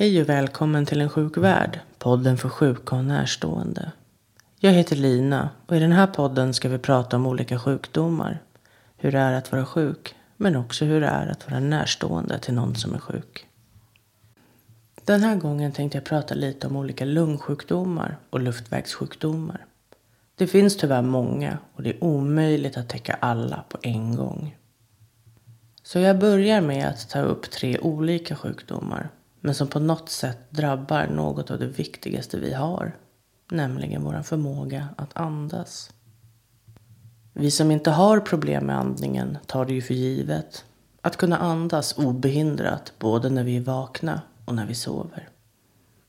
Hej och välkommen till En sjuk värld, podden för sjuka och närstående. Jag heter Lina och i den här podden ska vi prata om olika sjukdomar. Hur det är att vara sjuk, men också hur det är att vara närstående till någon som är sjuk. Den här gången tänkte jag prata lite om olika lungsjukdomar och luftvägssjukdomar. Det finns tyvärr många och det är omöjligt att täcka alla på en gång. Så jag börjar med att ta upp tre olika sjukdomar men som på något sätt drabbar något av det viktigaste vi har, nämligen vår förmåga att andas. Vi som inte har problem med andningen tar det ju för givet att kunna andas obehindrat både när vi är vakna och när vi sover.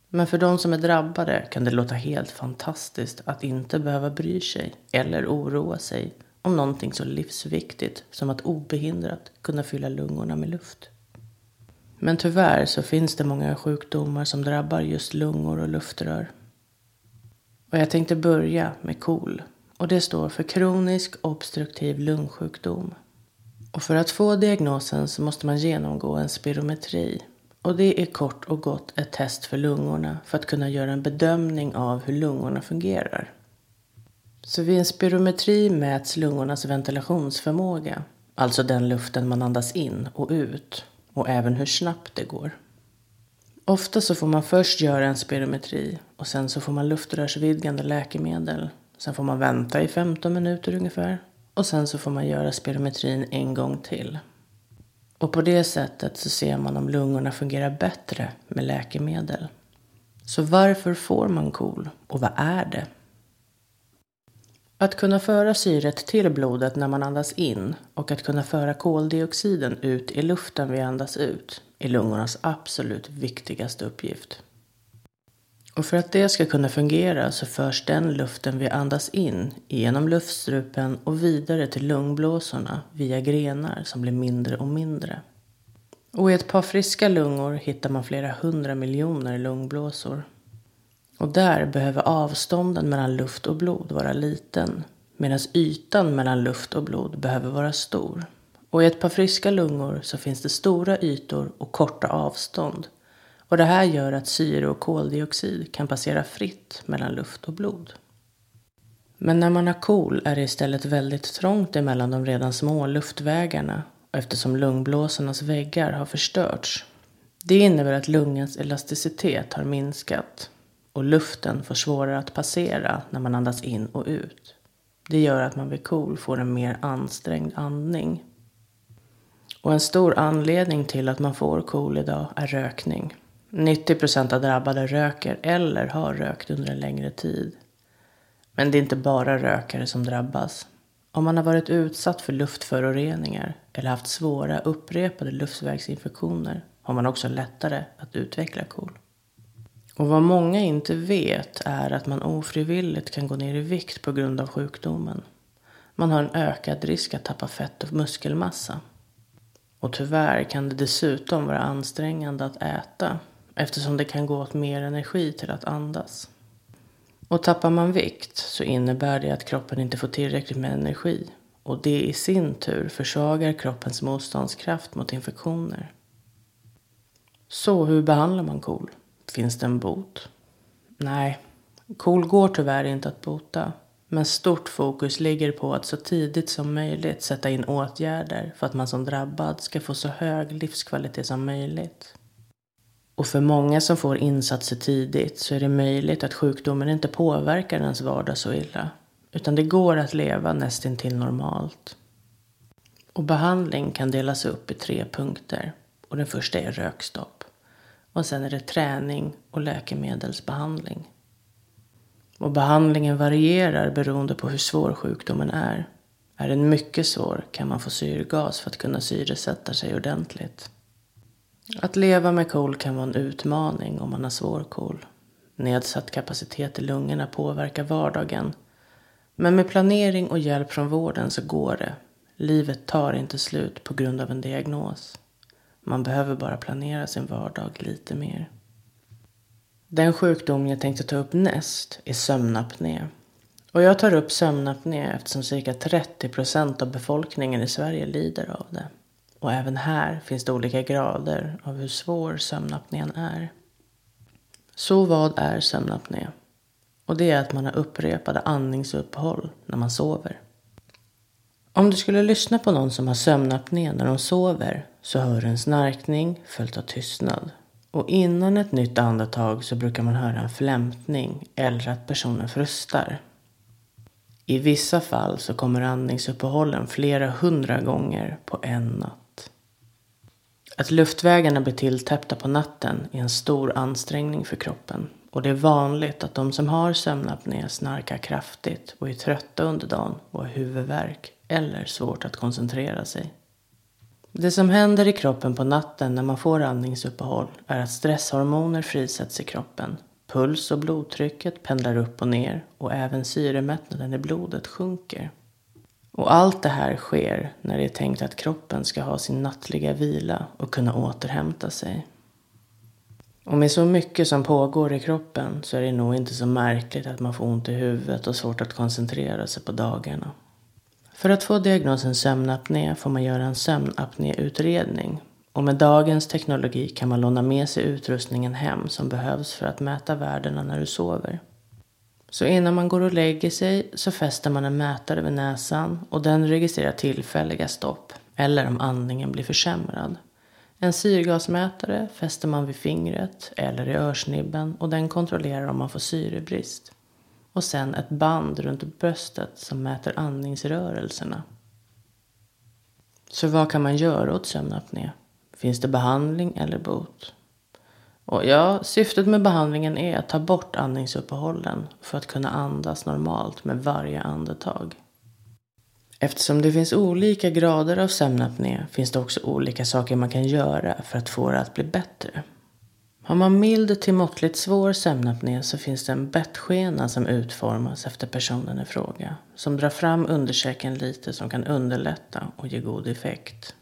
Men för de som är drabbade kan det låta helt fantastiskt att inte behöva bry sig eller oroa sig om någonting så livsviktigt som att obehindrat kunna fylla lungorna med luft. Men tyvärr så finns det många sjukdomar som drabbar just lungor och luftrör. Och jag tänkte börja med KOL. Och det står för kronisk obstruktiv lungsjukdom. Och för att få diagnosen så måste man genomgå en spirometri. Och det är kort och gott ett test för lungorna för att kunna göra en bedömning av hur lungorna fungerar. Så vid en spirometri mäts lungornas ventilationsförmåga, alltså den luften man andas in och ut och även hur snabbt det går. Ofta så får man först göra en spirometri och sen så får man luftrörsvidgande läkemedel. Sen får man vänta i 15 minuter ungefär och sen så får man göra spirometrin en gång till. Och på det sättet så ser man om lungorna fungerar bättre med läkemedel. Så varför får man KOL och vad är det? Att kunna föra syret till blodet när man andas in och att kunna föra koldioxiden ut i luften vi andas ut är lungornas absolut viktigaste uppgift. Och för att det ska kunna fungera så förs den luften vi andas in genom luftstrupen och vidare till lungblåsorna via grenar som blir mindre och mindre. Och i ett par friska lungor hittar man flera hundra miljoner lungblåsor. Och där behöver avstånden mellan luft och blod vara liten medan ytan mellan luft och blod behöver vara stor. Och i ett par friska lungor så finns det stora ytor och korta avstånd. Och det här gör att syre och koldioxid kan passera fritt mellan luft och blod. Men när man har KOL är det istället väldigt trångt emellan de redan små luftvägarna eftersom lungblåsornas väggar har förstörts. Det innebär att lungans elasticitet har minskat och luften får svårare att passera när man andas in och ut. Det gör att man vid KOL får en mer ansträngd andning. Och en stor anledning till att man får KOL idag är rökning. 90 procent av drabbade röker eller har rökt under en längre tid. Men det är inte bara rökare som drabbas. Om man har varit utsatt för luftföroreningar eller haft svåra upprepade luftvägsinfektioner har man också lättare att utveckla KOL. Och vad många inte vet är att man ofrivilligt kan gå ner i vikt på grund av sjukdomen. Man har en ökad risk att tappa fett och muskelmassa. Och tyvärr kan det dessutom vara ansträngande att äta eftersom det kan gå åt mer energi till att andas. Och tappar man vikt så innebär det att kroppen inte får tillräckligt med energi och det i sin tur försvagar kroppens motståndskraft mot infektioner. Så hur behandlar man KOL? Finns det en bot? Nej, KOL går tyvärr inte att bota. Men stort fokus ligger på att så tidigt som möjligt sätta in åtgärder för att man som drabbad ska få så hög livskvalitet som möjligt. Och för många som får insatser tidigt så är det möjligt att sjukdomen inte påverkar ens vardag så illa. Utan det går att leva nästintill normalt. Och behandling kan delas upp i tre punkter. Och den första är rökstopp. Och sen är det träning och läkemedelsbehandling. Och behandlingen varierar beroende på hur svår sjukdomen är. Är den mycket svår kan man få syrgas för att kunna syresätta sig ordentligt. Att leva med KOL kan vara en utmaning om man har svår KOL. Nedsatt kapacitet i lungorna påverkar vardagen. Men med planering och hjälp från vården så går det. Livet tar inte slut på grund av en diagnos. Man behöver bara planera sin vardag lite mer. Den sjukdom jag tänkte ta upp näst är sömnapné. Och jag tar upp sömnapné eftersom cirka 30 procent av befolkningen i Sverige lider av det. Och även här finns det olika grader av hur svår sömnapnén är. Så vad är sömnapné? Och det är att man har upprepade andningsuppehåll när man sover. Om du skulle lyssna på någon som har sömnapné när de sover så hör du en snarkning följt av tystnad. Och innan ett nytt andetag så brukar man höra en flämtning eller att personen frustar. I vissa fall så kommer andningsuppehållen flera hundra gånger på en natt. Att luftvägarna blir tilltäppta på natten är en stor ansträngning för kroppen och det är vanligt att de som har sömnapné snarkar kraftigt och är trötta under dagen och har huvudvärk eller svårt att koncentrera sig. Det som händer i kroppen på natten när man får andningsuppehåll är att stresshormoner frisätts i kroppen. Puls och blodtrycket pendlar upp och ner och även syremättnaden i blodet sjunker. Och allt det här sker när det är tänkt att kroppen ska ha sin nattliga vila och kunna återhämta sig. Och med så mycket som pågår i kroppen så är det nog inte så märkligt att man får ont i huvudet och svårt att koncentrera sig på dagarna. För att få diagnosen sömnapné får man göra en sömnapnéutredning. Och med dagens teknologi kan man låna med sig utrustningen hem som behövs för att mäta värdena när du sover. Så innan man går och lägger sig så fäster man en mätare vid näsan och den registrerar tillfälliga stopp eller om andningen blir försämrad. En syrgasmätare fäster man vid fingret eller i örsnibben och den kontrollerar om man får syrebrist och sen ett band runt bröstet som mäter andningsrörelserna. Så vad kan man göra åt sömnapné? Finns det behandling eller bot? Och ja, syftet med behandlingen är att ta bort andningsuppehållen för att kunna andas normalt med varje andetag. Eftersom det finns olika grader av sömnapné finns det också olika saker man kan göra för att få det att bli bättre. Har man mild till måttligt svår sömnapné så finns det en bettskena som utformas efter personen i fråga. Som drar fram underkäken lite som kan underlätta och ge god effekt.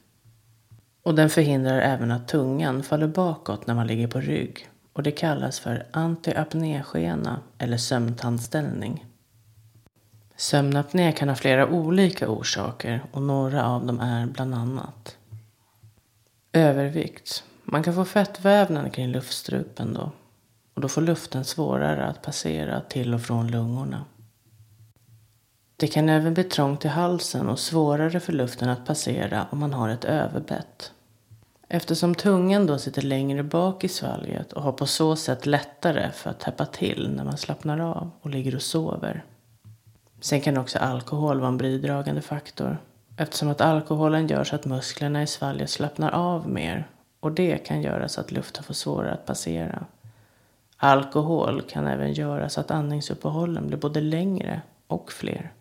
Och den förhindrar även att tungan faller bakåt när man ligger på rygg. Och det kallas för antiapnéskena eller sömntandställning. Sömnapné kan ha flera olika orsaker och några av dem är bland annat övervikt. Man kan få fettvävnad kring luftstrupen då. Och då får luften svårare att passera till och från lungorna. Det kan även bli trångt i halsen och svårare för luften att passera om man har ett överbett. Eftersom tungan då sitter längre bak i svalget och har på så sätt lättare för att täppa till när man slappnar av och ligger och sover. Sen kan också alkohol vara en bidragande faktor eftersom att alkoholen gör så att musklerna i svalget slappnar av mer och det kan göra så att luften får svårare att passera. Alkohol kan även göra så att andningsuppehållen blir både längre och fler.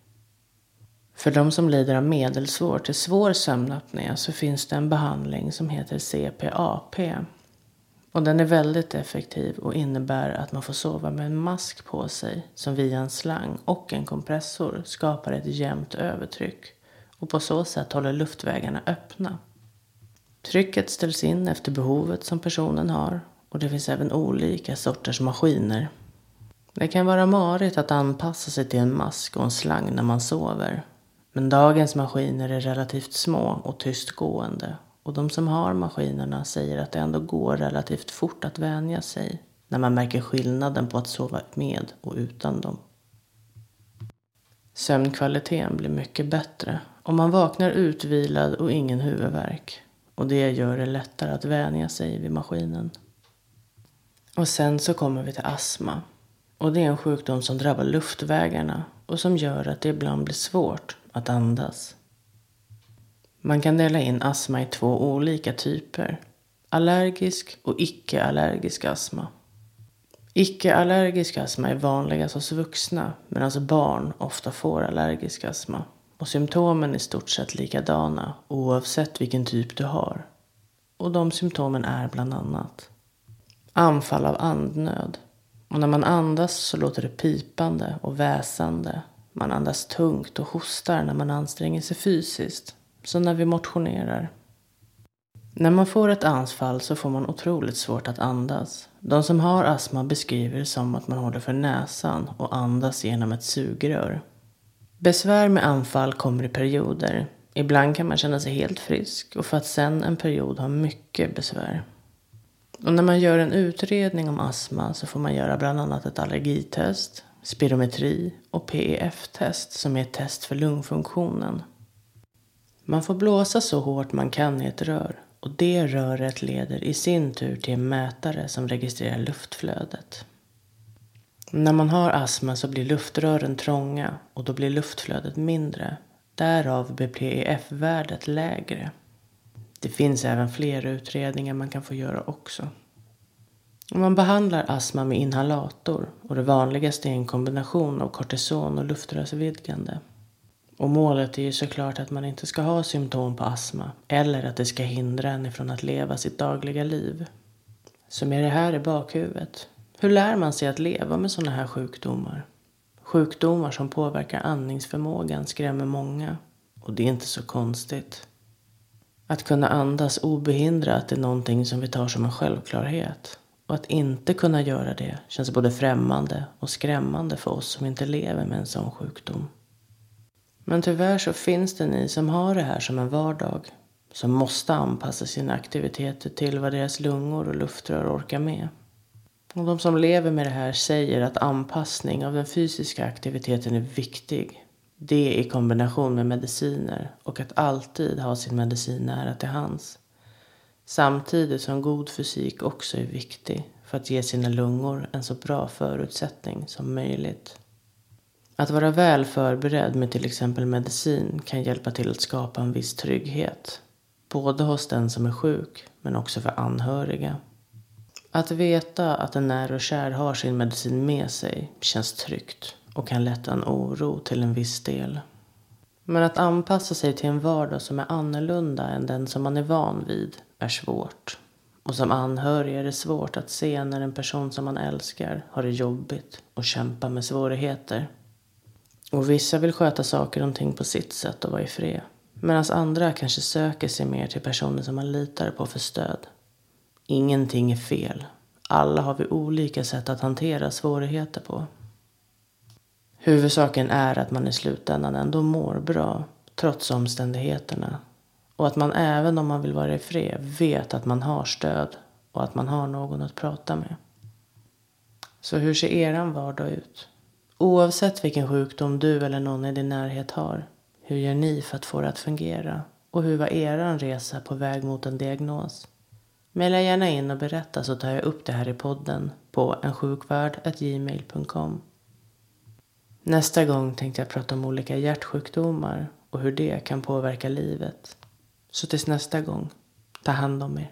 För de som lider av medelsvår till svår sömnapné så finns det en behandling som heter CPAP. Och den är väldigt effektiv och innebär att man får sova med en mask på sig som via en slang och en kompressor skapar ett jämnt övertryck och på så sätt håller luftvägarna öppna. Trycket ställs in efter behovet som personen har och det finns även olika sorters maskiner. Det kan vara marigt att anpassa sig till en mask och en slang när man sover. Men dagens maskiner är relativt små och tystgående och de som har maskinerna säger att det ändå går relativt fort att vänja sig när man märker skillnaden på att sova med och utan dem. Sömnkvaliteten blir mycket bättre om man vaknar utvilad och ingen huvudvärk och det gör det lättare att vänja sig vid maskinen. Och sen så kommer vi till astma. Och det är en sjukdom som drabbar luftvägarna och som gör att det ibland blir svårt att andas. Man kan dela in astma i två olika typer. Allergisk och icke-allergisk astma. Icke-allergisk astma är vanligast hos vuxna medan alltså barn ofta får allergisk astma och symptomen är i stort sett likadana oavsett vilken typ du har. Och de symptomen är bland annat anfall av andnöd. Och när man andas så låter det pipande och väsande. Man andas tungt och hostar när man anstränger sig fysiskt. Så när vi motionerar. När man får ett anfall så får man otroligt svårt att andas. De som har astma beskriver det som att man håller för näsan och andas genom ett sugrör. Besvär med anfall kommer i perioder. Ibland kan man känna sig helt frisk och för att sen en period ha mycket besvär. Och när man gör en utredning om astma så får man göra bland annat ett allergitest, spirometri och PEF-test som är ett test för lungfunktionen. Man får blåsa så hårt man kan i ett rör och det röret leder i sin tur till en mätare som registrerar luftflödet. När man har astma så blir luftrören trånga och då blir luftflödet mindre. Därav blir PEF-värdet lägre. Det finns även fler utredningar man kan få göra också. Om man behandlar astma med inhalator och det vanligaste är en kombination av kortison och luftrörsvidgande. Och målet är ju såklart att man inte ska ha symptom på astma eller att det ska hindra en ifrån att leva sitt dagliga liv. Så med det här i bakhuvudet, hur lär man sig att leva med sådana här sjukdomar? Sjukdomar som påverkar andningsförmågan skrämmer många och det är inte så konstigt. Att kunna andas obehindrat är någonting som vi tar som en självklarhet. Och att inte kunna göra det känns både främmande och skrämmande för oss som inte lever med en sån sjukdom. Men tyvärr så finns det ni som har det här som en vardag. Som måste anpassa sina aktiviteter till vad deras lungor och luftrör orkar med. Och de som lever med det här säger att anpassning av den fysiska aktiviteten är viktig. Det i kombination med mediciner och att alltid ha sin medicin nära till hands. Samtidigt som god fysik också är viktig för att ge sina lungor en så bra förutsättning som möjligt. Att vara väl förberedd med till exempel medicin kan hjälpa till att skapa en viss trygghet. Både hos den som är sjuk men också för anhöriga. Att veta att en nära och kär har sin medicin med sig känns tryggt och kan lätta en oro till en viss del. Men att anpassa sig till en vardag som är annorlunda än den som man är van vid är svårt. Och som anhörig är det svårt att se när en person som man älskar har det jobbigt och kämpar med svårigheter. Och vissa vill sköta saker och ting på sitt sätt och vara i fred. Medan andra kanske söker sig mer till personer som man litar på för stöd. Ingenting är fel. Alla har vi olika sätt att hantera svårigheter på. Huvudsaken är att man i slutändan ändå mår bra, trots omständigheterna. Och att man även om man vill vara i fred vet att man har stöd och att man har någon att prata med. Så hur ser eran vardag ut? Oavsett vilken sjukdom du eller någon i din närhet har, hur gör ni för att få det att fungera? Och hur var eran resa på väg mot en diagnos? Maila gärna in och berätta så tar jag upp det här i podden på ensjukvärd.gmail.com. Nästa gång tänkte jag prata om olika hjärtsjukdomar och hur det kan påverka livet. Så tills nästa gång, ta hand om er.